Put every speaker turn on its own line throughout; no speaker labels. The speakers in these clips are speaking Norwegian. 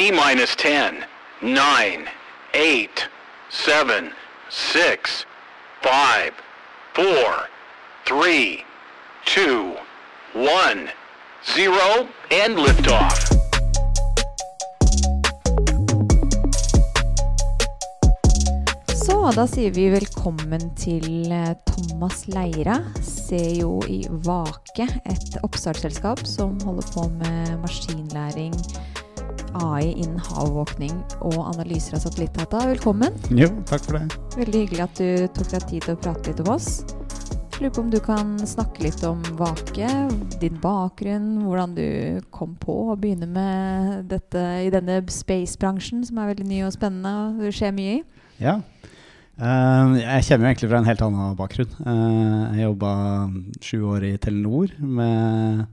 T minus 10, 9, 8, 7, 6, 5, 4, 3, 2, 1, 0, and liftoff.
Så da sier vi velkommen til eh, Thomas Leira, CEO i Vake, et oppstartsselskap som holder på med maskinlæring, AI innen havvåkning og analyser av satellittdata. Velkommen.
Jo, takk for det.
Veldig hyggelig at du tok deg tid til å prate litt om oss. Lurer på om du kan snakke litt om Vake, din bakgrunn, hvordan du kom på å begynne med dette i denne space-bransjen, som er veldig ny og spennende og det skjer mye i.
Ja. Eh, jeg kommer jo egentlig fra en helt annen bakgrunn. Eh, jeg jobba sju år i Telenor med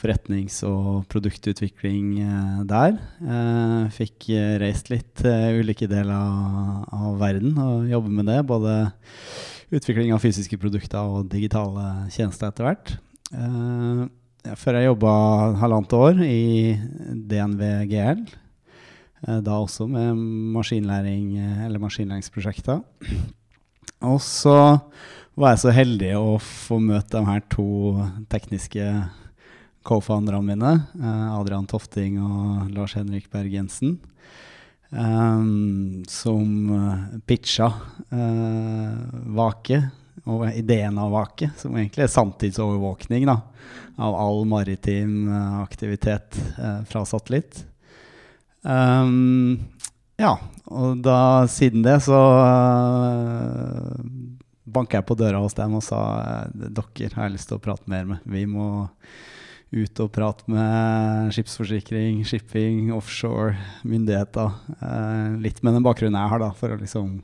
forretnings- og produktutvikling eh, der. Eh, fikk eh, reist litt til ulike deler av, verden og jobbe med det. Både utvikling av fysiske produkter og digitale tjenester etter hvert. Før jeg jobba halvannet år i DNV GL. Da også med maskinlæring, eller maskinlæringsprosjekter. Og så var jeg så heldig å få møte de her to tekniske co-founderne mine. eh, Adrian Tofting og Lars Henrik Berg Jensen. um, som eh, pitcha uh, Vake, og ideen av Vake, som egentlig er sanntidsovervåkning da, av all maritim eh, aktivitet uh, fra satellitt. Um, ja, og da siden det så uh, banka jeg på døra hos dem og sa dere har jeg lyst til å prate mer med. Vi må ut og prate med skipsforsikring, shipping, offshore, myndigheter. Uh, litt med den bakgrunnen jeg har, da, for å liksom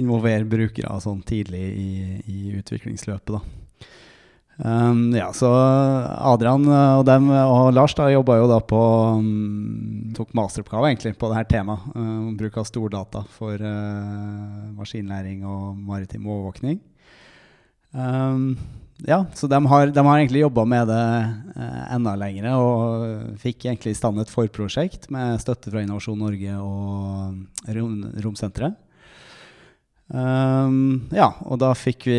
involvere brukere sånn tidlig i, i utviklingsløpet. da. Um, ja, så Adrian uh, og dem og Lars da jobba jo da på um, Tok masteroppgave egentlig på det her temaet. Um, bruk av stordata for uh, maskinlæring og maritim overvåkning. Um, ja, så de har, de har egentlig jobba med det eh, enda lenger og fikk egentlig i stand et forprosjekt med støtte fra Innovasjon Norge og rom, Romsenteret. Um, ja, og da fikk vi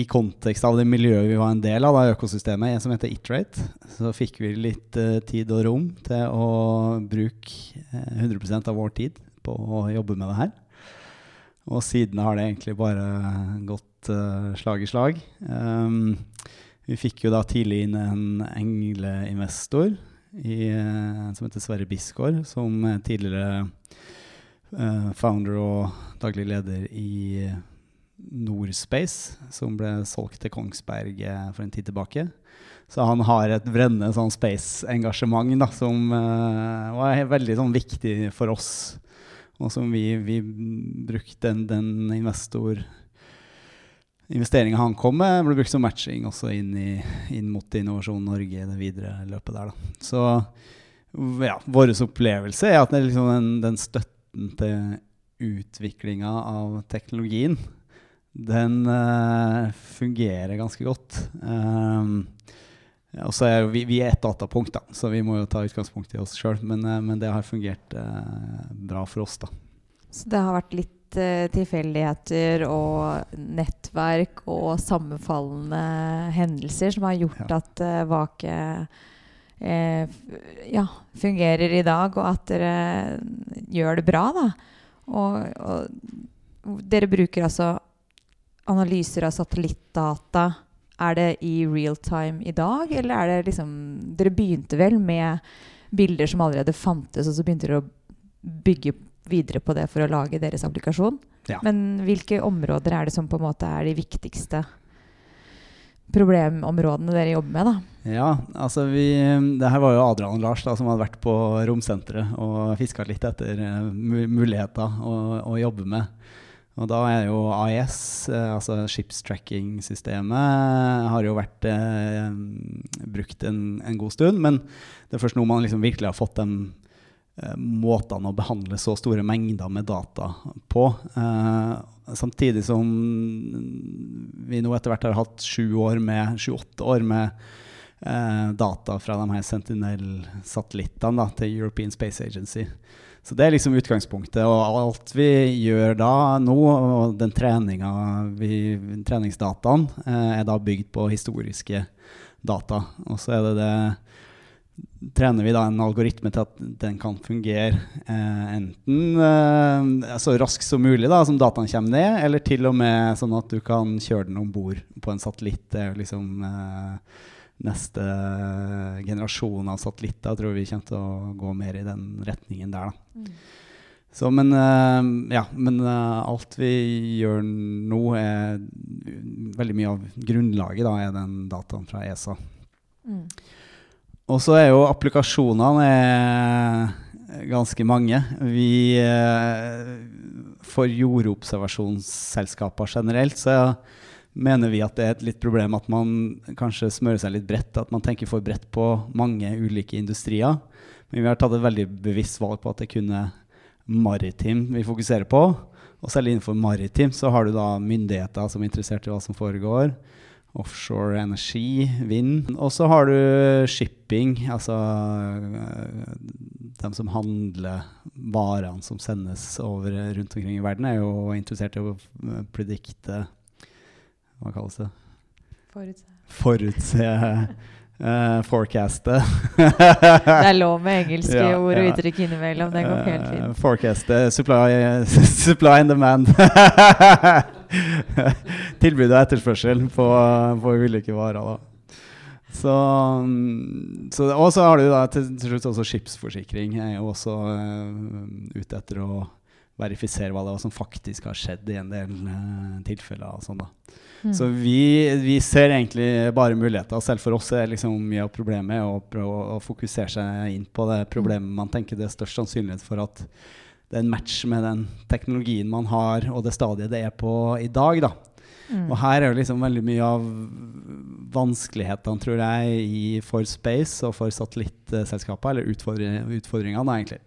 i kontekst av det miljøet vi var en del av, da, økosystemet som heter Iterate, så fikk vi litt eh, tid og rom til å bruke eh, 100% av vår tid på å jobbe med det her. Og siden har det egentlig bare gått uh, slag i slag. Um, vi fikk jo da tidlig inn en engleinvestor i, uh, som heter Sverre Bisgaard, som tidligere uh, founder og daglig leder i Norspace, som ble solgt til Kongsberg for en tid tilbake. Så han har et brennende sånn space-engasjement som uh, var veldig sånn, viktig for oss. Og som vi, vi brukte den, den investor investeringa han kom med, ble brukt som matching også inn, i, inn mot Innovasjon Norge i det videre løpet der. Da. Så ja, vår opplevelse er at liksom den, den støtten til utviklinga av teknologien, den uh, fungerer ganske godt. Um, og så er vi, vi er et datapunkt, da, så vi må jo ta utgangspunkt i oss sjøl. Men, uh, men, det har fungert uh, bra for oss, da.
Så det har vært litt tilfeldigheter og nettverk og sammenfallende hendelser som har gjort
Ja.
at Vake uh, ja, fungerer i dag, og at dere gjør det bra, da. Og, og dere bruker altså analyser av satellittdata. Er det i real time i dag, eller er det liksom Dere begynte vel med bilder som allerede fantes, og så begynte dere å bygge videre på det for å lage deres applikasjon?
Ja.
Men hvilke områder er det som på en måte er de viktigste problemområdene dere jobber med, da?
Ja, altså vi Det her var jo Adrian og Lars da, som hadde vært på Romsenteret og fiska litt etter eh, muligheter å, å jobbe med. Og da er jo AIS, eh, altså skipstracking-systemet, har jo vært eh, brukt en, en god stund. Men det er først nå man liksom virkelig har fått de eh, måtene å behandle så store mengder med data på. Eh, samtidig som vi nå etter hvert har hatt sju år med, år med eh, data fra de her Sentinel-satellittene til European Space Agency. Så det er liksom utgangspunktet. Og alt vi gjør da nå, og den treningsdataen, eh, er da bygd på historiske data. Og så er det det trener vi da en algoritme til at den kan fungere eh, enten eh, så raskt som mulig, da, som dataen kommer ned, eller til og med sånn at du kan kjøre den om bord på en satellitt. Det er jo liksom eh, neste generasjon av satellitter tror vi kommer til å gå mer i den retningen der. Da. Mm. Så, men, uh, ja, men uh, alt vi gjør nå, er veldig mye av grunnlaget da, er den dataen fra ESA. Mm. Og så er jo applikasjonene ganske mange. Vi uh, For jordobservasjonsselskaper generelt så mener vi at det er et litt problem at man kanskje smører seg litt bredt. At man tenker for bredt på mange ulike industrier. Men vi har tatt et veldig bevisst valg på at det kunne maritim vi fokuserer på. Og selv innenfor maritim så har du da myndigheter som er interessert i hva som foregår offshore energi, vind. Og så har du shipping, altså de som handler varene som sendes over rundt omkring i verden, er jo interessert i å predikte Hva kalles det?
Forutse.
Forutse Uh, forecaste.
det er lov med engelske ja, ord og uttrykk innimellom. Det går helt fint. Uh,
forecaste, supply, supply and demand. Tilbud og etterspørsel på, på ulike varer. Da. Så, så, og så har du da til, til slutt også skipsforsikring. Jeg er jo også uh, ute etter å verifisere hva det var som faktisk har skjedd i en del tilfeller. og sånn da. Mm. Så vi, vi, ser egentlig bare muligheter. Selv for oss er liksom mye av problemet å prøve å fokusere seg inn på det problemet man tenker det er størst sannsynlighet for at det er en match med den teknologien man har, og det stadiet det er på i dag. da. Mm. Og her er jo liksom veldig mye av vanskelighetene, tror jeg, i for space og for satellittselskaper, eller utfordringene, utfordringene egentlig.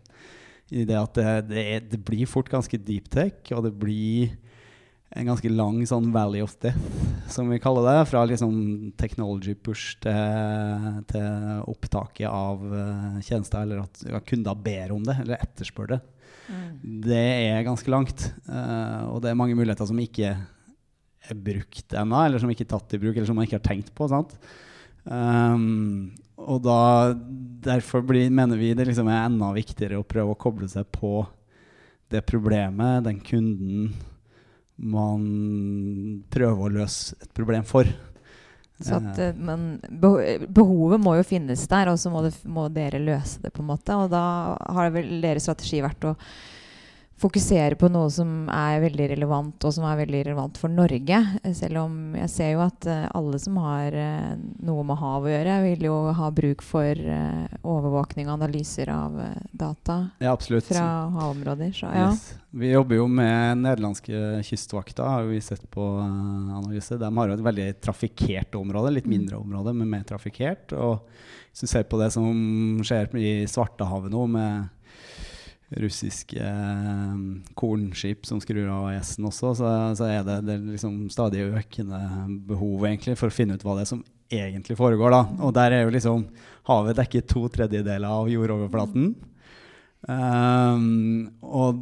I det at det, det, er, det, blir fort ganske deep tech, og det blir en ganske lang sånn valley of death, som vi kaller det. Fra liksom technology push til, til opptaket av uh, tjenester, eller at, at kunder ber om det, eller etterspør det. Det er ganske langt. Uh, og det er mange muligheter som ikke er brukt ennå, eller som ikke er tatt i bruk, eller som man ikke har tenkt på. sant? Um, og da, derfor blir, mener vi det liksom er enda viktigere å prøve å koble seg på det problemet, den kunden, man prøver å løse et problem for.
Så at, uh, men behovet må jo finnes der, og så må, må, dere løse det. på en måte. Og da har vel deres strategi vært å fokusere på noe som er veldig relevant, og som er veldig relevant for Norge. Selv om jeg ser jo at uh, alle som har uh, noe med hav å gjøre, vil jo ha bruk for uh, overvåkning og analyser av data
ja,
fra havområder. Så, ja. yes.
Vi jobber jo med nederlandske kystvakter, har vi sett på analyse. De har jo et veldig trafikkert område, litt mm. mindre område, men mer trafikkert. Og hvis du ser på det som skjer i Svartehavet nå, med russiske eh, kornskip som skrur av AES-en også, så, så, er det, det er liksom stadig økende behov egentlig for å finne ut hva det er som egentlig foregår. da. Og der er jo liksom havet dekker to tredjedeler av jordoverflaten. Um, og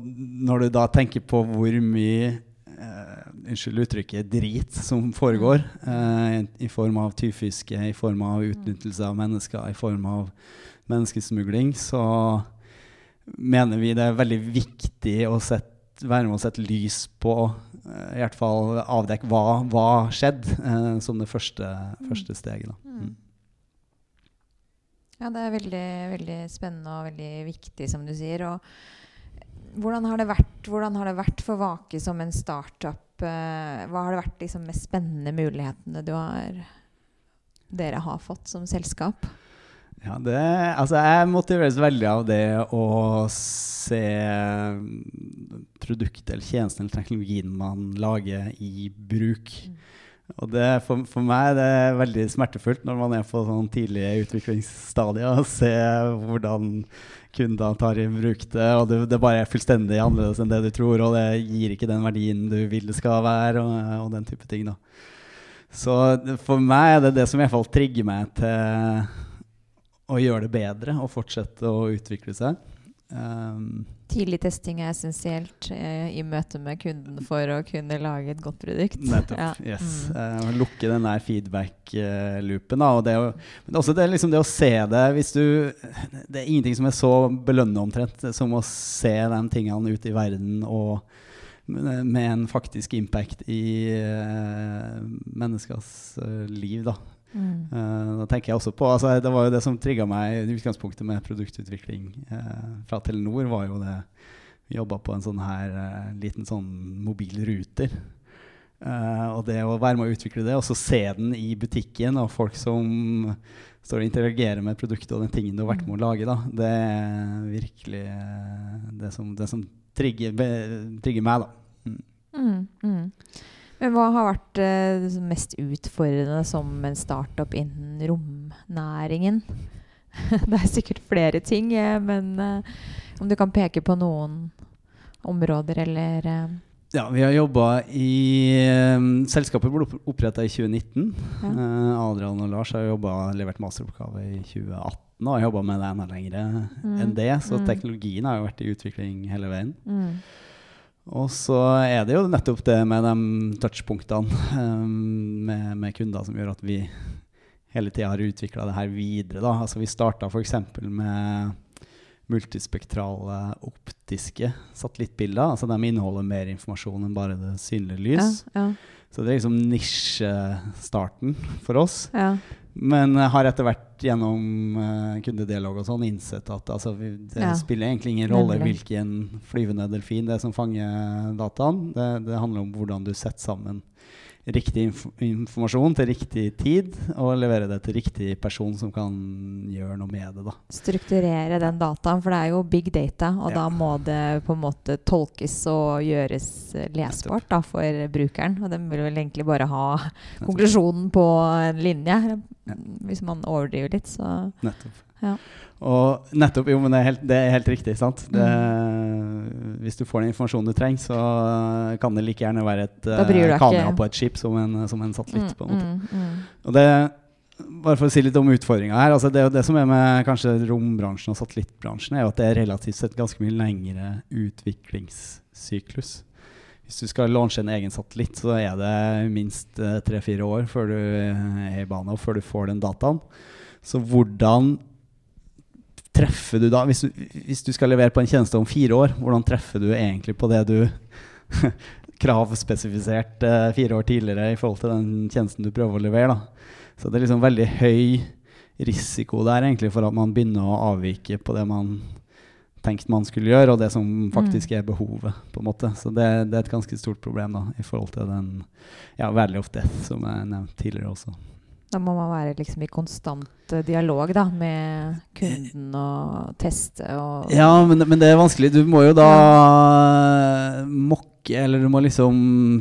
når du da tenker på hvor mye uh, unnskyld uttrykket drit som foregår uh, i form av tyvfiske, i form av utnyttelse av mennesker, i form av menneskesmugling, så mener vi det er veldig viktig å sette, være med å sette lys på uh, I hvert fall avdekke hva hva skjedde, eh, som det første, mm. første steget. Mm. mm.
Ja, det er veldig, veldig spennende og veldig viktig, som du sier. Og hvordan har det vært, har det vært for Vake som en startup? Uh, hva har det vært liksom, mest spennende mulighetene har, dere har fått som selskap?
Ja, det, altså jeg motiveres veldig av det å se produktet eller tjenesten eller teknologien man lager, i bruk. Mm. Og det, for, for meg det er veldig smertefullt når man er på sånn tidlige utviklingsstadier, og se hvordan kunder tar i bruk det, og det, det, bare er fullstendig annerledes enn det du tror, og det gir ikke den verdien du vil det skal være, og, og den type ting. da. Så for meg er det det som i hvert fall trigger meg til å gjøre det bedre og fortsette å utvikle seg. Um,
Tidlig testing er essensielt eh, i møte med kunden for å kunne lage et godt produkt.
Nettopp.
Ja.
yes.
Mm.
Uh, lukke den der feedback-loopen. Uh, og det å, Men også det, liksom det å se det hvis du, Det er ingenting som er så belønnende omtrent som å se de tingene ute i verden og med med en faktisk impact i uh, menneskers eh, liv. da.
Mm.
Uh, da tenker jeg også på, altså Det var jo det som trigga meg i utgangspunktet med produktutvikling uh, fra Telenor. var jo det Vi jobba på en sånn her uh, liten sånn mobil ruter. Eh, og det å være med å utvikle det, og så se den i butikken, og folk som står og interagerer med produktet og den tingen du har vært med å lage, da, det er virkelig det som, det som trigger, be, trigger meg, da. Mm.
Mm, mm. Hva har vært eh, mest utfordrende som en startup innen romnæringen? det er sikkert flere ting, eh, men eh, om du kan peke på noen områder eller eh,
Ja, vi har jobba i Selskapet ble oppretta i 2019.
Ja.
Adrian og Lars har jobbet, levert masteroppgave i 2018 og har jobba med det enda lenger
Mm.
enn det. Så
Mm.
teknologien har jo vært i utvikling hele veien.
mm.
Og så er det jo nettopp det med de touchpunktene um, med, med kunder som gjør at vi hele tida har utvikla det her videre. Da. Altså vi starta f.eks. med multispektrale optiske satellittbilder. Altså de inneholder mer informasjon enn bare det synlige lys.
Ja,
Så det er liksom nisjestarten for oss.
ja.
Men har etter hvert gjennom uh, kundedialog og sånn innsett at altså, vi, det
Ja.
spiller egentlig ingen rolle hvilken flyvende delfin det er som fanger dataen. Det, det handler om hvordan du setter sammen riktig inf informasjon til riktig tid, og levere det til riktig person som kan gjøre noe med det. da.
Strukturere den dataen, for det er jo big data, og
Ja.
da må det på en måte tolkes og gjøres lesbart da, for brukeren. Og den vil vel egentlig bare ha konklusjonen på en linje, hvis man overdriver litt, så
Nettopp.
Ja.
Og nettopp, jo, men det er helt, det er helt riktig. sant? Det,
Mm.
Hvis du får den informasjonen du trenger, så kan det like gjerne være et eh,
deg
kamera på et skip som en, som en satellitt. på en måte.
Mm, mm,
Og det, bare for å si litt om utfordringa her. altså Det, er jo det som er med kanskje rombransjen og satellittbransjen, er jo at det er relativt sett ganske mye lengre utviklingssyklus. Hvis du skal launche en egen satellitt, så er det minst eh, tre-fire år før du er i bane, og før du får den dataen. Så hvordan treffer du da hvis du, hvis du skal levere på en tjeneste om fire år, hvordan treffer du egentlig på det du kravspesifisert eh, fire år tidligere i forhold til den tjenesten du prøver å levere? da. Så det er liksom veldig høy risiko der egentlig for at man begynner å avvike på det man tenkte man skulle gjøre, og det som faktisk er behovet. på en måte. Så det, det er et ganske stort problem da, i forhold til den ja, Valley of Death som jeg nevnte tidligere også.
Da må man være liksom i konstant eh, dialog da, med kunden og teste og
Ja, men, men det er vanskelig. Du må jo da mokke, eller du må liksom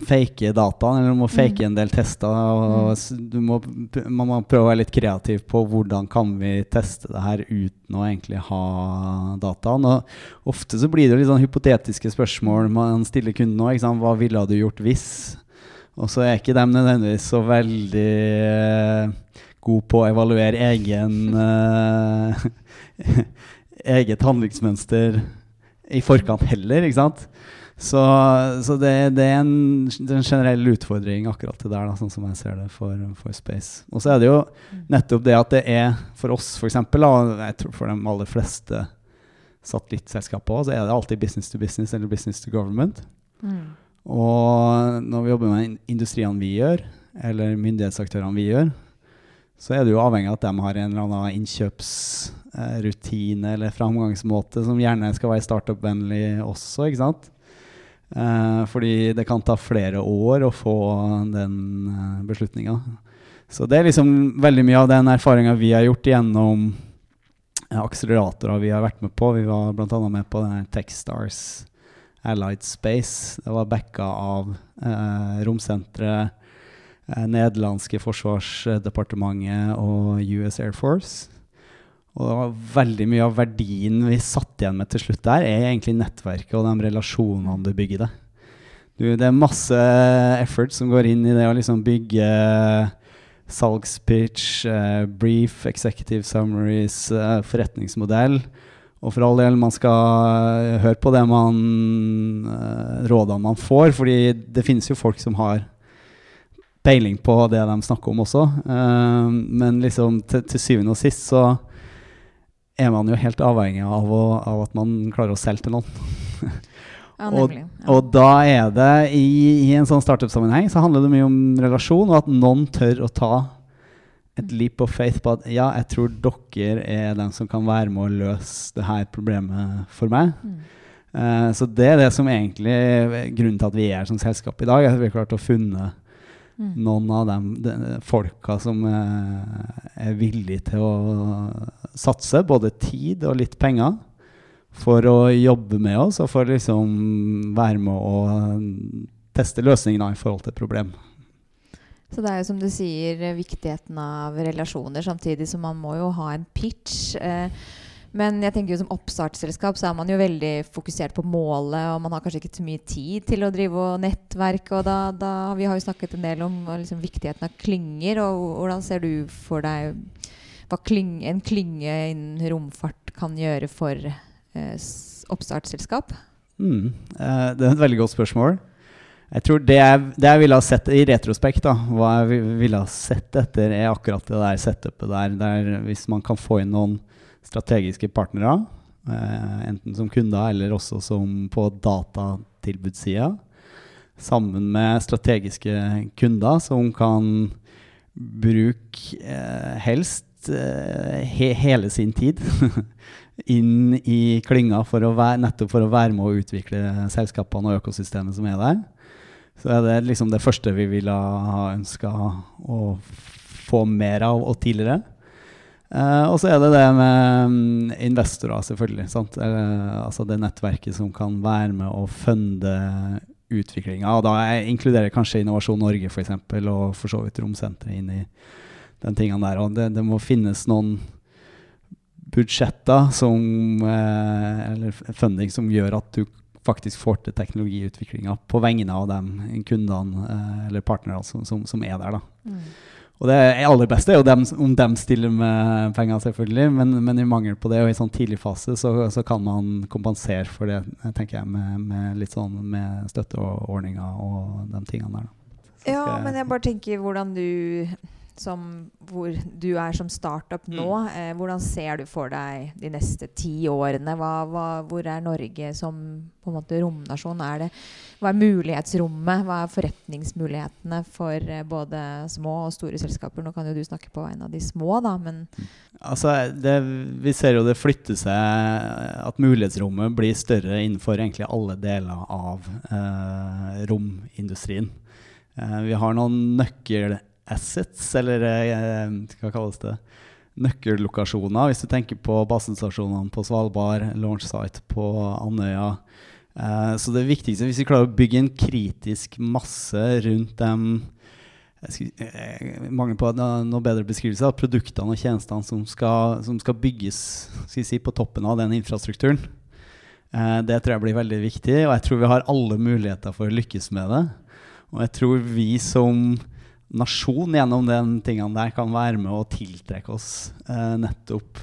fake dataen, eller du må fake
Mm.
en del tester. Og du må, man må prøve å være litt kreativ på hvordan kan vi teste det her uten å egentlig ha dataen. Og ofte så blir det jo litt sånn hypotetiske spørsmål man stiller kunden nå. Hva ville du gjort hvis? Og så er ikke de nødvendigvis så veldig eh, gode på å evaluere egen eh, eget handlingsmønster i forkant heller, ikke sant? Så, så det, det, er en, det er en generell utfordring akkurat det der, da, sånn som jeg ser det for, for Space. Og så er det jo nettopp det at det er for oss, for eksempel, og jeg tror for de aller fleste satellittselskaper òg, så er det alltid business to business eller business to government.
Mm.
Og når vi jobber med industriene vi gjør, eller myndighetsaktørene vi gjør, så er det jo avhengig av at de har en eller annen innkjøpsrutine eller framgangsmåte som gjerne skal være startup-vennlig også, ikke sant? Eh, fordi det kan ta flere år å få den uh, beslutninga. Så det er liksom veldig mye av den erfaringa vi har gjort gjennom eh, akseleratorer vi har vært med på. Vi var bl.a. med på denne Techstars Allied Space. Det var backa av eh, romsenteret, eh, nederlandske forsvarsdepartementet og US Air Force. Og det var veldig mye av verdien vi satt igjen med til slutt der, er egentlig nettverket og de relasjonene du bygger deg. det er masse effort som går inn i det å liksom bygge salgspitch, eh, brief, executive summaries, eh, forretningsmodell. Og for all del, man skal høre på det man eh, rådene man får, fordi det finnes jo folk som har peiling på det de snakker om også. Eh, men liksom til, til syvende og sist så er man jo helt avhengig av, å, av at man klarer å selge til noen.
Ja,
Og- Og da er det i, i en sånn startup-sammenheng så handler det mye om relasjon, og at noen tør å ta et leap of faith på at ja, jeg tror dere er den som kan være med å løse det her problemet for meg.
Mm.
Uh, så det er det som egentlig er grunnen til at vi er som selskap i dag. At vi har klart å funne
Mm.
noen av de, de folka som uh, er villige til å satse både tid og litt penger for å jobbe med oss og for liksom være med å teste løsningene i forhold til et problem.
Så det er jo som du sier, eh, viktigheten av relasjoner, samtidig som man må jo ha en pitch. Eh, men jeg tenker jo som oppstartsselskap så er man jo veldig fokusert på målet, og man har kanskje ikke så mye tid til å drive og nettverke. Og da, da Vi har jo snakket en del om liksom, viktigheten av klynger, og hvordan ser du for deg hva klyng, en klynge innen romfart kan gjøre for eh, oppstartsselskap?
Mm. Eh, det er et veldig godt spørsmål. Jeg tror det jeg, det jeg ville ha sett i retrospekt, da, hva jeg vi- ville ha sett etter, er akkurat det der setupet der, der hvis man kan få inn noen strategiske partnere, eh, enten som kunder eller også som på datatilbudssida, sammen med strategiske kunder som kan bruke eh, helst eh, he hele sin tid inn i klynga for nettopp for å være med å utvikle selskapene og økosystemet som er der. Så er det liksom det første vi ville ha ønska å få mer av og tidligere. Eh, og så er det det med mm, investorer, selvfølgelig. Eh, altså det nettverket som kan være med å funde utviklinga. Og da jeg inkluderer kanskje Innovasjon Norge for eksempel, og for så vidt Romsenteret inn i den tingene der. Og det, det må finnes noen budsjetter som, eh, eller funding som gjør at du faktisk får til teknologiutviklinga på vegne av de kundene eh, eller partnerne som, som, som er der. da. Og det aller beste er jo dem, om de stiller med penger, selvfølgelig. Men, men i mangel på det, og i sånn tidlig fase, så, så kan man kompensere for det tenker jeg, med, med litt sånn med støtteordninger og de tingene der.
Ja, men jeg bare tenker hvordan du som hvor du er som startup nå, eh, hvordan ser du for deg de neste ti årene? Hva, hva, hvor er Norge som på en måte romnasjon? Er det, hva er mulighetsrommet? Hva er forretningsmulighetene for eh, både små og store selskaper? Nå kan jo du snakke på en av de små, da, men
Altså, det, vi ser jo det flytter seg At mulighetsrommet blir større innenfor egentlig alle deler av eh, romindustrien. Eh, vi har noen nøkkelassets, eller eh, hva kalles det? Nøkkellokasjoner. Hvis du tenker på basestasjonene på Svalbard, launch site på Andøya. Eh, så det viktigste, hvis vi klarer å bygge en kritisk masse rundt dem mange eh, mangel på noe bedre beskrivelse av produktene og tjenestene som skal, som skal bygges skal si, på toppen av den infrastrukturen. Det tror jeg blir veldig viktig, og jeg tror vi har alle muligheter for å lykkes med det. Og jeg tror vi som nasjon gjennom den tingene der kan være med å tiltrekke oss eh, nettopp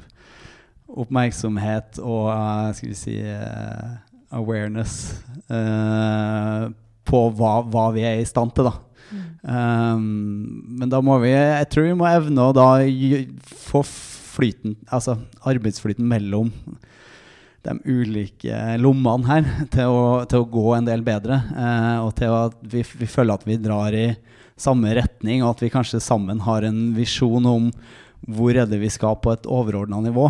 oppmerksomhet og uh, skal vi si uh, awareness uh, på hva, hva vi er i stand til, da. Um, men da må vi Jeg tror vi må evne å da få flyten Altså arbeidsflyten mellom de ulike lommene her til å, til å gå en del bedre. eh, og til at vi, vi føler at vi drar i samme retning, og at vi kanskje sammen har en visjon om hvor er det vi skal på et overordna nivå.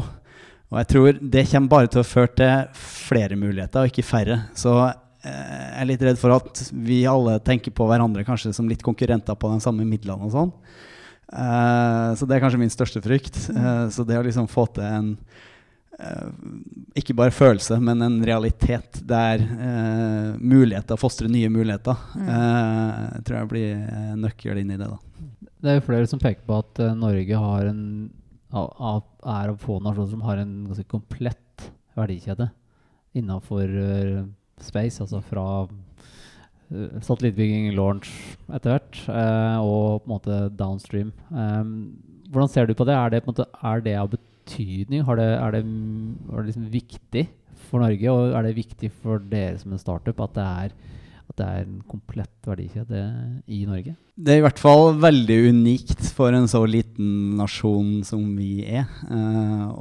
Og jeg tror det kommer bare til å føre til flere muligheter, og ikke færre. Så eh, jeg er litt redd for at vi alle tenker på hverandre kanskje som litt konkurrenter på de samme midlene og sånn. Eh, så det er kanskje min største frykt. Eh, så det å liksom få til en ikke bare følelse, men en realitet der eh, muligheter fostrer nye muligheter, eh, tror jeg blir eh, nøkkel inn i det. da.
Det er jo flere som peker på at uh, Norge har en, av- er av få nasjoner som har en ganske komplett verdikjede innenfor uh, space. Altså fra uh, satellittbygging, launch etter hvert, uh, og på en måte downstream. Um, hvordan ser du på det? Er det, på en måte, er det av betydning? Har det, er det, er det liksom viktig for Norge, og er det viktig for dere som en startup at det er, at det er en komplett verdikjede i Norge?
Det er i hvert fall veldig unikt for en så liten nasjon som vi er. Uh,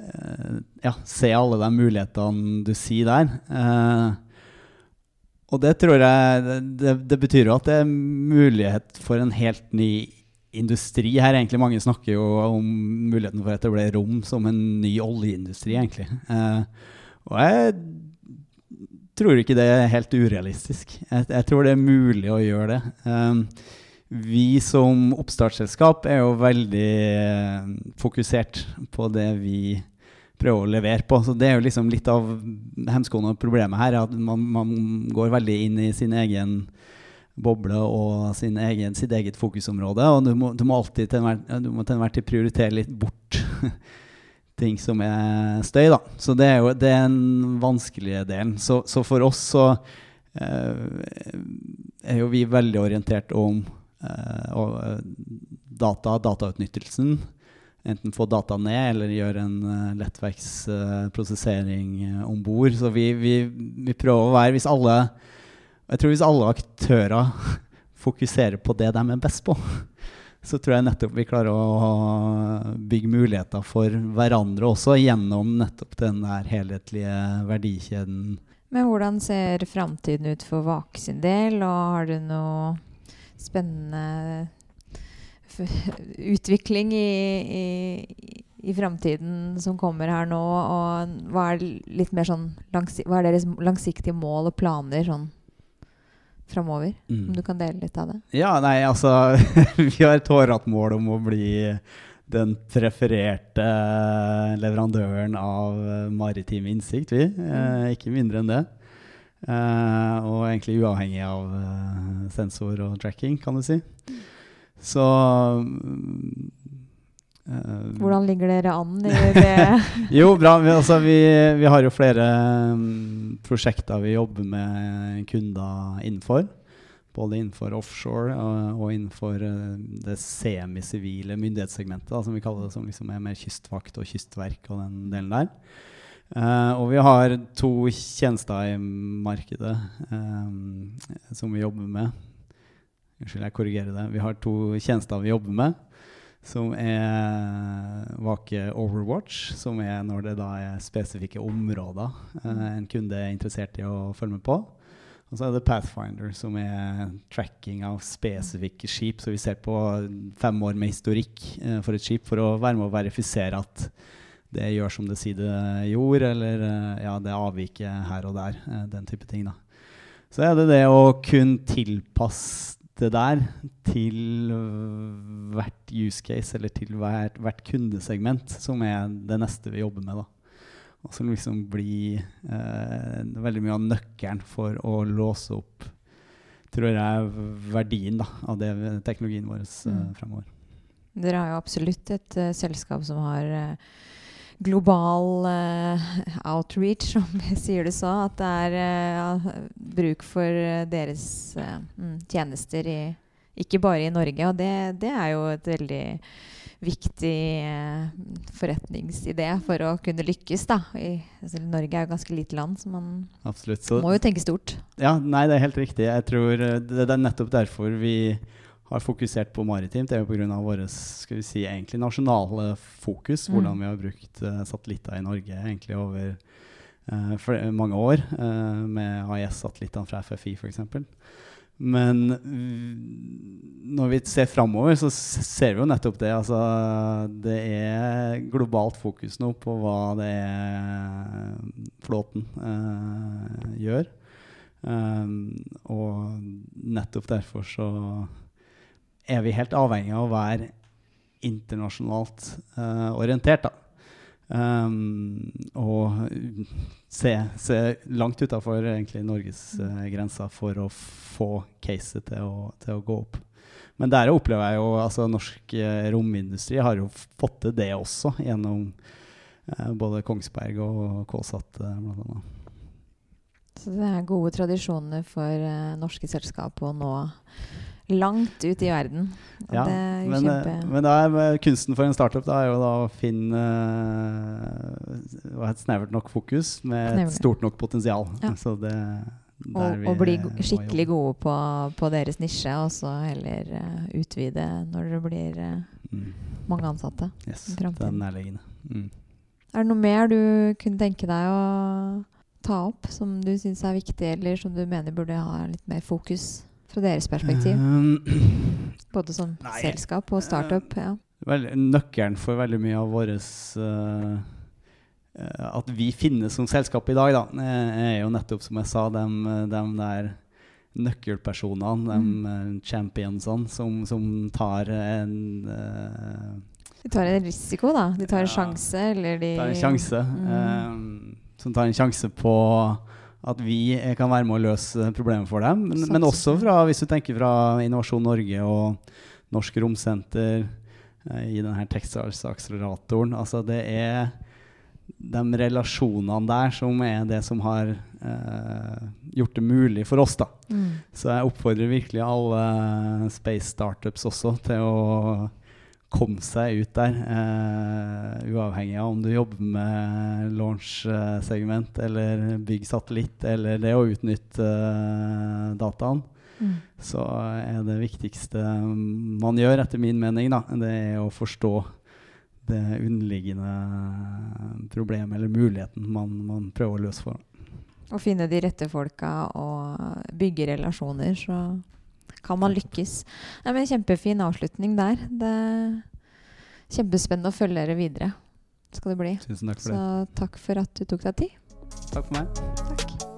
uh, ja, se alle de mulighetene du sier der. Uh, og det tror jeg det, det, betyr jo at det er mulighet for en helt ny industri her. egentlig Mange snakker jo om muligheten for å etablere rom som en ny oljeindustri, egentlig. Eh, og jeg tror ikke det er helt urealistisk. Jeg, jeg tror det er mulig å gjøre det. Um, vi som oppstartsselskap er jo veldig uh, fokusert på det vi prøver å levere på. Så det er jo liksom litt av hemskoen og problemet her, at man, man, går veldig inn i sin egen boble og egen, sitt eget fokusområde. Og du må, du må alltid til enhver tid prioritere litt bort ting som er støy. Da. Så det er jo det er den vanskelige delen. Så, så for oss så eh, er jo vi veldig orientert om eh, data, datautnyttelsen. Enten få data ned eller gjøre en uh, lettverksprosessering uh, uh, om bord. Så vi, vi, vi, prøver å være Hvis alle jeg tror hvis alle aktører fokuserer på det de er best på, så tror jeg nettopp vi klarer å bygge muligheter for hverandre også, gjennom nettopp den der helhetlige verdikjeden.
Men hvordan ser framtiden ut for Vake sin del, og har du noe spennende utvikling i, i, i framtiden som kommer her nå? Og hva er litt mer sånn hva er deres langsiktige mål og planer sånn framover? Mm. Om du kan dele litt av det?
Ja, nei, altså Vi har et hårete mål om å bli den prefererte leverandøren av maritim innsikt, vi. Eh, mm. ikke mindre enn det. Eh, og egentlig uavhengig av eh, sensor og tracking, kan du si. Så
Uh, Hvordan ligger dere an i det?
jo, bra. Vi, altså, vi, vi, har jo flere um, prosjekter vi jobber med kunder innenfor. Både innenfor offshore og, og innenfor uh, det semisivile myndighetssegmentet, da, som vi kaller det, som liksom er mer kystvakt og kystverk og den delen der. Uh, og vi har to tjenester i markedet um, som vi jobber med. Unnskyld, jeg korrigerer det. Vi har to tjenester vi jobber med som er Vake Overwatch, som er når det da er spesifikke områder eh, en kunde er interessert i å følge med på. Og så er det Pathfinder, som er tracking av spesifikke skip. Så vi ser på fem år med historikk eh, for et skip for å være med å verifisere at det gjør som det sier det gjorde, eller eh, ja, det avviker her og der. Eh, den type ting. da. Så er det det å kun tilpasse det der til hvert use case eller til hvert, hvert, kundesegment, som er det neste vi jobber med. da. Og som liksom blir eh, veldig mye av nøkkelen for å låse opp tror jeg, verdien da, av det, teknologien vår eh, mm. fremover.
Dere har jo absolutt et uh, selskap som har uh, global uh, outreach, som vi sier du så. At det er uh, bruk for deres uh, tjenester i, ikke bare i Norge. Og det, det er jo et veldig viktig forretningsidé for å kunne lykkes. da. I, altså, Norge er jo ganske lite land, så man
Absolutt,
så, må jo tenke stort.
Ja, nei, det er helt riktig. Jeg tror det, det er nettopp derfor vi har fokusert på maritimt, det er jo pga. vårt si, egentlig nasjonale fokus. Mm. Hvordan vi har brukt uh, satellitter i Norge egentlig over uh, uh, mange år, med AIS-satellittene fra FFI f.eks. Men når vi ser framover, så ser vi jo nettopp det. Altså, det er globalt fokus nå på hva det er flåten gjør. Um, og nettopp derfor så er vi helt avhengig av å være internasjonalt uh, orientert. da. Um, og se, se langt utafor Norges uh, grenser for å få caset til å, til å, gå opp. Men der opplever jeg jo altså norsk uh, romindustri har jo fått til det også, gjennom både Kongsberg og KSAT annet.
Så det er gode tradisjoner for eh, norske selskap å nå langt ut i verden.
Ja, men, eh, men da er kunsten for en startup da, er jo da å finne uh, et snevert nok fokus med et stort nok potensial.
Ja.
Så det
Og,
vi
og bli skikkelig gode på, på deres nisje, og så heller uh, utvide når det blir uh,
Mm.
mange ansatte.
Yes, det er nærliggende. Mm.
Er det noe mer du kunne tenke deg å ta opp som du syns er viktig, eller som du mener burde ha litt mer fokus fra deres perspektiv?
Um,
Både som
nei,
selskap og startup. Ja.
vel, nøkkelen for veldig mye av våres eh, eh, At vi finnes som selskap i dag, da, eh, er jo nettopp, som jeg sa, de, de der nøkkelpersonene,
Mm.
de championsene, som, som tar en uh,
De tar en risiko, da. De tar en
Ja.
sjanse, eller de
tar en sjanse.
Mm.
eh, som tar en sjanse på at vi eh, kan være med å løse problemet for dem. Men, men også fra, hvis du tenker fra Innovasjon Norge og Norsk Romsenter eh, i denne Texas-akseleratoren. Altså det er de relasjonene der som er det som har eh, gjort det mulig for oss. da.
Mm.
Så jeg oppfordrer virkelig alle space startups også til å komme seg ut der. eh, uavhengig av om du jobber med launch-segment eller bygg satellitt eller det å utnytte eh, dataen.
Mm.
Så er det viktigste man gjør, etter min mening, da, det er å forstå det underliggende problemet eller muligheten man, man prøver å løse for.
Å finne de rette folka og bygge relasjoner, så kan man lykkes. Nei, men Kjempefin avslutning der. Det er kjempespennende å følge dere videre. Skal det bli.
Tusen takk for
Så
det.
takk for at du tok deg tid.
Takk for meg.
Takk.